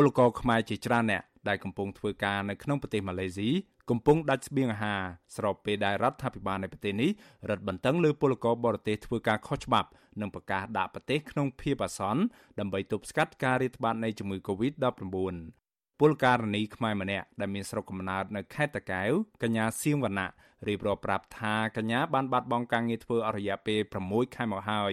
ពលករខ្មែរជាច្រើនអ្នកដែលកំពុងធ្វើការនៅក្នុងប្រទេសម៉ាឡេស៊ីកំពុងដាច់ស្បៀងអាហារស្របពេលដែលរដ្ឋាភិបាលនៃប្រទេសនេះរឹតបន្តឹងលើពលករបរទេសធ្វើការខុសច្បាប់និងប្រកាសដាក់ប្រទេសក្នុងភាពអាសន្នដើម្បីទប់ស្កាត់ការរាតត្បាតនៃជំងឺ Covid-19 ពលករនីខ្មែរម្នាក់ដែលមានស្រុកកំណើតនៅខេត្តតាកែវកញ្ញាសៀងវណ្ណៈរៀបរាប់ប្រាប់ថាកញ្ញាបានបាត់បង់ការងារធ្វើអស់រយៈពេល6ខែមកហើយ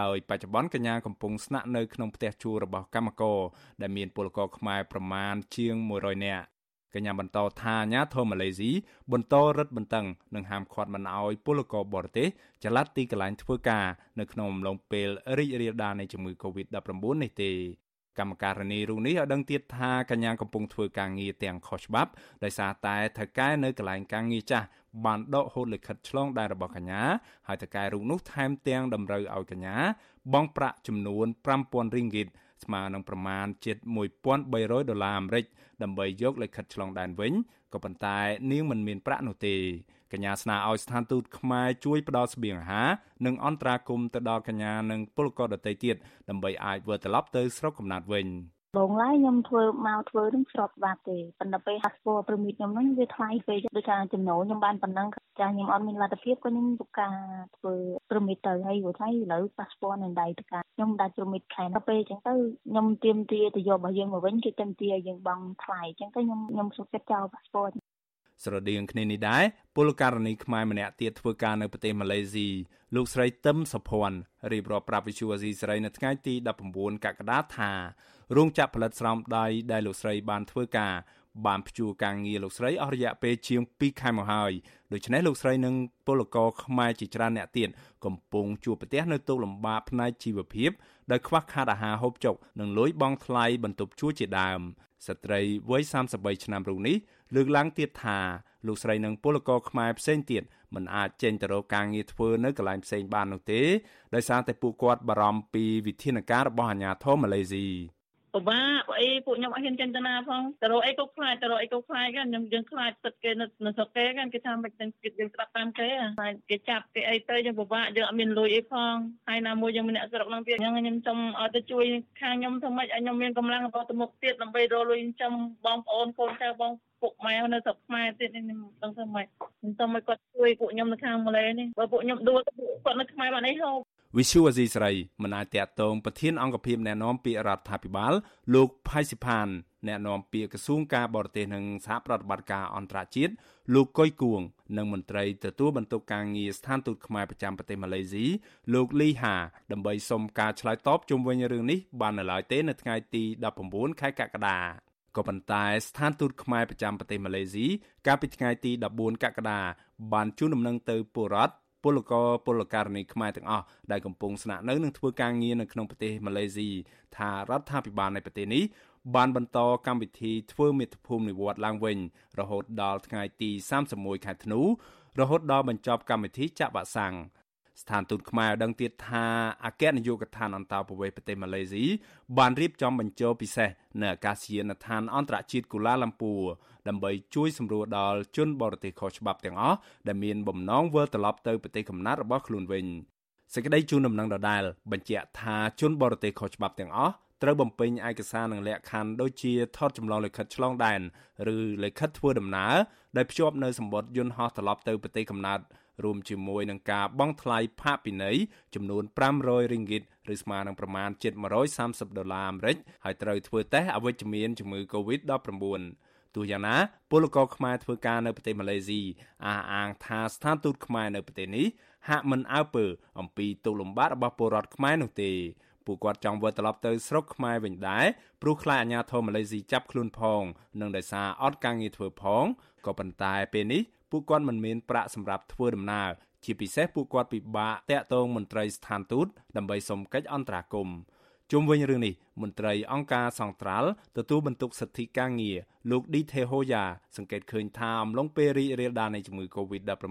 ដោយបច្ចុប្បន្នកញ្ញាកំពុងស្នាក់នៅក្នុងផ្ទះជួលរបស់កម្មករដែលមានពលករខ្មែរប្រមាណជាង100នាក់កញ្ញាបន្តថាអាញាធរម៉ាឡេស៊ីបន្តរឹតបន្តឹងនិងហាមឃាត់មិនឲ្យពលករបរទេសចល័តទីកន្លែងធ្វើការនៅក្នុងអំឡុងពេលរីករាលដាលនៃជំងឺ Covid-19 នេះទេ កម្មការនីរូបនេះឲ្យដឹងទៀតថាកញ្ញាកំពុងធ្វើការងារទាំងខុសច្បាប់ដោយសារតែថៅកែនៅកន្លែងការងារចាស់បានដកហូតលិខិតឆ្លងដែនរបស់កញ្ញាហើយថៅកែរូបនោះថែមទាំងតម្រូវឲ្យកញ្ញាបង់ប្រាក់ចំនួន5000រីងហ្គីតស្មើនឹងប្រមាណជិត1300ដុល្លារអាមេរិកដើម្បីយកលិខិតឆ្លងដែនវិញក៏ប៉ុន្តែនាងមិនមានប្រាក់នោះទេ កញ្ញាស្នើឲ្យស្ថានទូតខ្មែរជួយផ្ដល់ស្បៀងអាហារនិងអន្តរាគមន៍ទៅដល់កញ្ញានិងពលករដទៃទៀតដើម្បីអាចវិលត្រឡប់ទៅស្រុកកំណើតវិញ។បងឡើយខ្ញុំធ្វើមកធ្វើនឹងស្របច្បាប់ទេប៉ុន្តែពេល passport permit ខ្ញុំហ្នឹងវាថ្លៃពេកដូចថាចំណូលខ្ញុំបានប៉ុណ្ណឹងចាខ្ញុំអត់មានលទ្ធភាពក៏ខ្ញុំធ្វើការធ្វើ permit ទៅហើយព្រោះថ្លៃឥឡូវ passport នៅដៃទៅការខ្ញុំដាច់ permit ខែទៅពេលអញ្ចឹងទៅខ្ញុំទៀមទាទៅយករបស់យើងមកវិញគេទៀមទាឲ្យយើងបង់ថ្លៃអញ្ចឹងទៅខ្ញុំខ្ញុំសុខចិត្តចោល passport ស្រដៀងគ្នានេះដែរពលករណីខ្មែរម្នាក់ទៀតធ្វើការនៅប្រទេសម៉ាឡេស៊ីលោកស្រីទឹមសុភ័ណ្ឌរៀបរាប់ប្រាប់វិទ្យុអាស៊ីសេរីនៅថ្ងៃទី19កក្កដាថារោងចក្រផលិតស្រោមដៃដែលលោកស្រីបានធ្វើការបានព្យួរការងារលោកស្រីអស់រយៈពេលជាង2ខែមកហើយដូច្នេះលោកស្រីនិងពលករខ្មែរជាច្រើនអ្នកទៀតកំពុងជួបប្រទះនៅទុក្ខលំបាកផ្នែកជីវភាពដោយខ្វះខាតអាហារហូបចុកនិងលុយបង់ថ្លៃបន្ទប់ជួលជាដើម ស្ត្រីវ័យ33ឆ្នាំរូបនេះលើកឡើងទៀតថាលោកស្រីនិងពលករខ្មែរផ្សេងទៀតមិនអាចចេញទៅរកការងារធ្វើនៅកន្លែងផ្សេងបាននោះទេដោយសារតែពួកគាត់បារម្ភពីវិធានការរបស់អាជ្ញាធរម៉ាឡេស៊ី ពិបាកអីពួកខ្ញុំអត់ហ៊ានចេញទៅណាផងទៅរកអីក៏ខ្លាចទៅរកអីក៏ខ្លាចហ្នឹងខ្ញុំយើងខ្លាចទឹកគេនៅនៅស្រុកគេហ្នឹងគេថាមិនទាំងគេយើងស្ដាប់តាមគេហើយគេចាប់គេអីទៅយើងពិបាកយើងអត់មានលុយអីផងហើយណាមួយយើងមានអ្នកស្រុកហ្នឹងទៀតអញ្ចឹងខ្ញុំសុំឲ្យទៅជួយខាងខ្ញុំធ្វើម៉េចឲ្យខ្ញុំមានកម្លាំងបន្តទៅមុខទៀតដើម្បីរកលុយចំបងប្អូនកូនចៅបងពុកម៉ែនៅស្រុកខ្មែរទៀតខ្ញុំដឹងធ្វើម៉េចខ្ញុំសុំឲ្យគាត់ជួយពួកខ្ញុំនៅខាងម៉ាឡេនេះបើពួកខ្ញុំដួលគាត់នៅខ្មែរបានអីហូប វិសុវអាស៊ីស្រីមិនអាចតាក់ទងប្រធានអង្គភិបអ្នកណែនាំពាក្យរដ្ឋាភិបាល លោកផៃសិផានអ្នកណែនាំពាក្យក្រសួងការបរទេសនិងសហប្រតិបត្តិការអន្តរជាតិលោកកុយគួងនិងមន្ត្រីទទួលបន្ទុកការងារស្ថានទូតខ្មែរប្រចាំប្រទេសម៉ាឡេស៊ីលោកលីហាដើម្បីសុំការឆ្លើយតបជុំវិញរឿងនេះបាននៅឡើយទេនៅថ្ងៃទី19ខែកក្កដាក៏ប៉ុន្តែស្ថានទូតខ្មែរប្រចាំប្រទេសម៉ាឡេស៊ីកាលពីថ្ងៃទី14កក្កដាបានជូនដំណឹងទៅពលរដ្ឋ ពលករពលករនីខ្មែរទាំងអស់ដែលកំពុងស្នាក់នៅនិងធ្វើការងារនៅក្នុងប្រទេសម៉ាឡេស៊ីថារដ្ឋាភិបាលនៃប្រទេសនេះបានបន្តកម្មវិធីធ្វើមេត្តាភូមិនិវត្តឡើងវិញ រហូតដល់ថ្ងៃទី31ខែធ្នូរហូតដល់បញ្ចប់កម្មវិធីចាក់វ៉ាក់សាំងស្ថានទូតខ្មែរដឹងទៀតថាអគ្គនាយកដ្ឋានអន្តរប្រវេសន៍ប្រទេសម៉ាឡេស៊ីបានរៀបចំបញ្ជោពិសេសនៅអាកាសយានដ្ឋានអន្តរជាតិកូឡាឡាំពូ ដើម្បីជួយសម្រួលដល់ជនបរទេសខុសច្បាប់ទាំងអស់ដែលមានបំណងវិលត្រឡប់ទៅប្រទេសកំណើតរបស់ខ្លួនវិញសេចក្តីជូនដំណឹងដដែលបញ្ជាក់ថាជនបរទេសខុសច្បាប់ទាំងអស់ត្រូវបំពេញឯកសារនិងលក្ខខណ្ឌដូចជាថតចម្លងលិខិតឆ្លងដែនឬលិខិតធ្វើដំណើរដែលភ្ជាប់នៅសម្បត្តិយន្តហោះត្រឡប់ទៅប្រទេសកំណើតរួមជាមួយនឹងការបង់ថ្លៃផាកពិន័យចំនួន500រីងហ្គីតឬស្មើនឹងប្រមាណជិត130ដុល្លារអាមេរិកហើយត្រូវធ្វើតេស្តអវិជ្ជមានជំងឺ Covid-19 ទោះយ៉ាងណាពលករខ្មែរធ្វើការនៅប្រទេសម៉ាឡេស៊ីអះអាងថាស្ថានទូតខ្មែរនៅប្រទេសនេះហាក់មិនអើពើអំពីទុកលំបាករបស់ពលរដ្ឋខ្មែរនោះទេពួកគាត់ចង់វិលត្រឡប់ទៅស្រុកខ្មែរវិញដែរព្រោះខ្លាចអាញាធរម៉ាឡេស៊ីចាប់ខ្លួនផងនិងដោយសារអត់ការងារធ្វើផងក៏ប៉ុន្តែពេលនេះពួកគាត់មិនមានប្រាក់សម្រាប់ធ្វើដំណើរជាពិសេសពួកគាត់ពិបាកតាក់ទងមន្ត្រីស្ថានទូតដើម្បីសុំកិច្ចអន្តរាគមន៍ ជុំវិញរឿងនេះមន្ត្រីអង្គការសង្ត្រាល់ទទួលបន្ទុកសិទ្ធិការងារលោកឌីថេហូយ៉ាសង្កេតឃើញថាអំឡុងពេលរីករាលដាលនៃជំងឺ Covid-19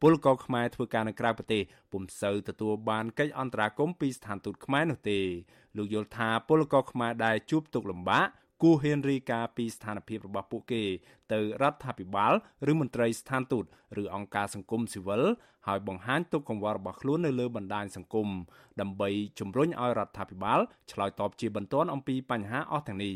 ពលករខ្មែរធ្វើការនៅក្រៅប្រទេសពុំសូវទទួលបានកិច្ចអន្តរាគមន៍ពីស្ថានទូតខ្មែរនោះទេលោកយល់ថាពលករខ្មែរដែលជួបទុក្ខលំបាក គួរហ៊ានរីកាពីស្ថានភាពរបស់ពួកគេ ទៅរដ្ឋាភិបាលឬមន្ត្រីស្ថានទូតឬអង្គការសង្គមស៊ីវិលហើយបង្ហាញទុកកង្វល់របស់ខ្លួននៅលើបណ្ដាញសង្គមដើម្បីជំរុញឲ្យរដ្ឋាភិបាលឆ្លើយតបជាបន្ទាន់អំពីបញ្ហាអស់ទាំងនេះ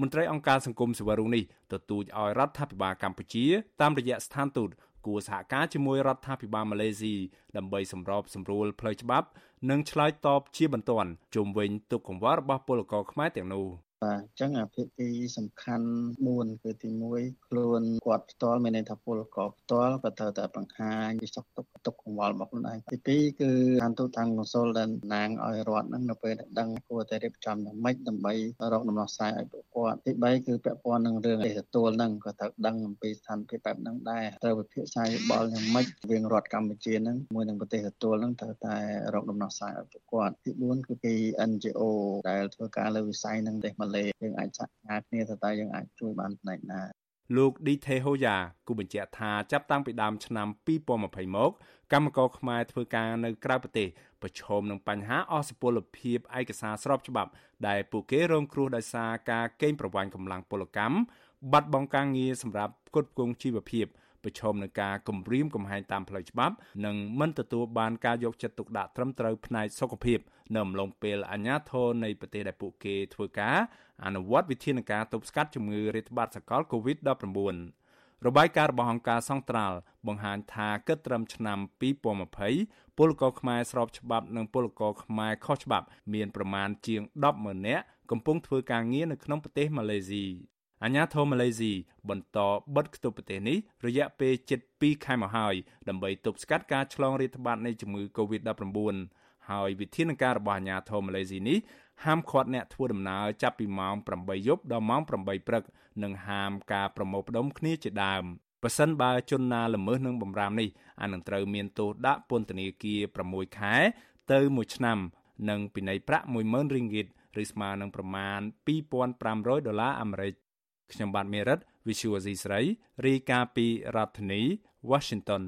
មន្ត្រីអង្គការសង្គមស៊ីវិលរូបនេះទទូចឲ្យរដ្ឋាភិបាលកម្ពុជាតាមរយៈស្ថានទូតគួរសហការជាមួយរដ្ឋាភិបាលម៉ាឡេស៊ីដើម្បីសម្របសម្រួលផ្លូវច្បាប់ និងឆ្លើយតបជាបន្ទាន់ជុំវិញទុកកង្វល់របស់ពលករខ្មែរទាំងនោះ បាទអញ្ចឹងអាភាគីសំខាន់4គឺទី1ខ្លួនគាត់ផ្ទាល់មានន័យថាពលករផ្ទាល់ក៏ត្រូវតែបង្ហាញពីសុខទុក្ខទុកកង្វល់របស់ខ្លួនឯងទី2គឺតាមទូតាំងកុសលដែលណាងឲ្យរដ្ឋហ្នឹងនៅពេលដែលដឹងគួរតែរៀបចំយ៉ាងម៉េចដើម្បីរកដំណោះស្រាយឲ្យពួកគាត់ទី3គឺពាក់ព័ន្ធនឹងរឿងទេសទួលហ្នឹងក៏ត្រូវដឹងអំពីស្ថានភាពបែបហ្នឹងដែរត្រូវវិភាគសាយបល់យ៉ាងម៉េចវាងរដ្ឋកម្ពុជាហ្នឹងមួយនឹងប្រទេសទទួលហ្នឹងត្រូវតែរកដំណោះស្រាយឲ្យពួកគាត់ទី4គឺពី NGO ដែលធ្វើការលើវិស័យហ្នឹងទេមកលេយើងអាចសហការគ្នាទៅតើយើងអាចជួយបានផ្នែកណាលោកឌីថេហូយ៉ាគូបញ្ជាក់ថាចាប់តាំងពីដើមឆ្នាំ2020មកកម្មករខ្មែរធ្វើការនៅក្រៅប្រទេសប្រឈមនឹងបញ្ហាអសុពលភាពឯកសារស្របច្បាប់ ដែលពួកគេរងគ្រោះដោយសារការកេងប្រវ័ញ្ចកម្លាំងពលកម្មបាត់បង់ការងារសម្រាប់ផ្គត់ផ្គង់ជីវភាព ប្រឈមនឹងការគំរាមកំហែងតាមផ្លូវច្បាប់ និងមិនទទួលបានការយកចិត្តទុកដាក់ត្រឹមត្រូវផ្នែកសុខភាពនៅអំឡុងពេលអាជ្ញាធរនៃប្រទេសដែលពួកគេធ្វើការអនុវត្តវិធានការទប់ស្កាត់ជំងឺរាតត្បាតសកល COVID-19 របាយការណ៍របស់អង្គការសង្ត្រាល់បង្ហាញថាគិតត្រឹមឆ្នាំ2020ពលករខ្មែរស្របច្បាប់និងពលករខ្មែរខុសច្បាប់ មានប្រមាណជាង100000នាក់កំពុងធ្វើការងារនៅក្នុងប្រទេសម៉ាឡេស៊ី អាញាធរម៉ាឡេស៊ីបន្តបិទគប់ប្រទេសនេះរយៈពេលជិត2ខែមកហើយដើម្បីទប់ស្កាត់ការឆ្លងរាតត្បាតនៃជំងឺ Covid-19 ហើយវិធានការរបស់អាញាធរម៉ាឡេស៊ីនេះហាមឃាត់អ្នកធ្វើដំណើរចាប់ពីម៉ោង8យប់ដល់ម៉ោង8ព្រឹកនិងហាមការប្រមូលផ្ដុំគ្នាជាដើមបើសិនបើជនណាល្មើសនឹងបំរាមនេះអានឹងត្រូវមានទោសដាក់ពន្ធនាគារ6ខែទៅ1ឆ្នាំ និងពិន័យប្រាក់10000រៀងហ្គីតឬស្មើនឹងប្រមាណ2500ដុល្លារអាមេរិក ខ្ញុំបាទមេរិត Visual C ស្រីរាយការណ៍ពីរដ្ឋធានី Washington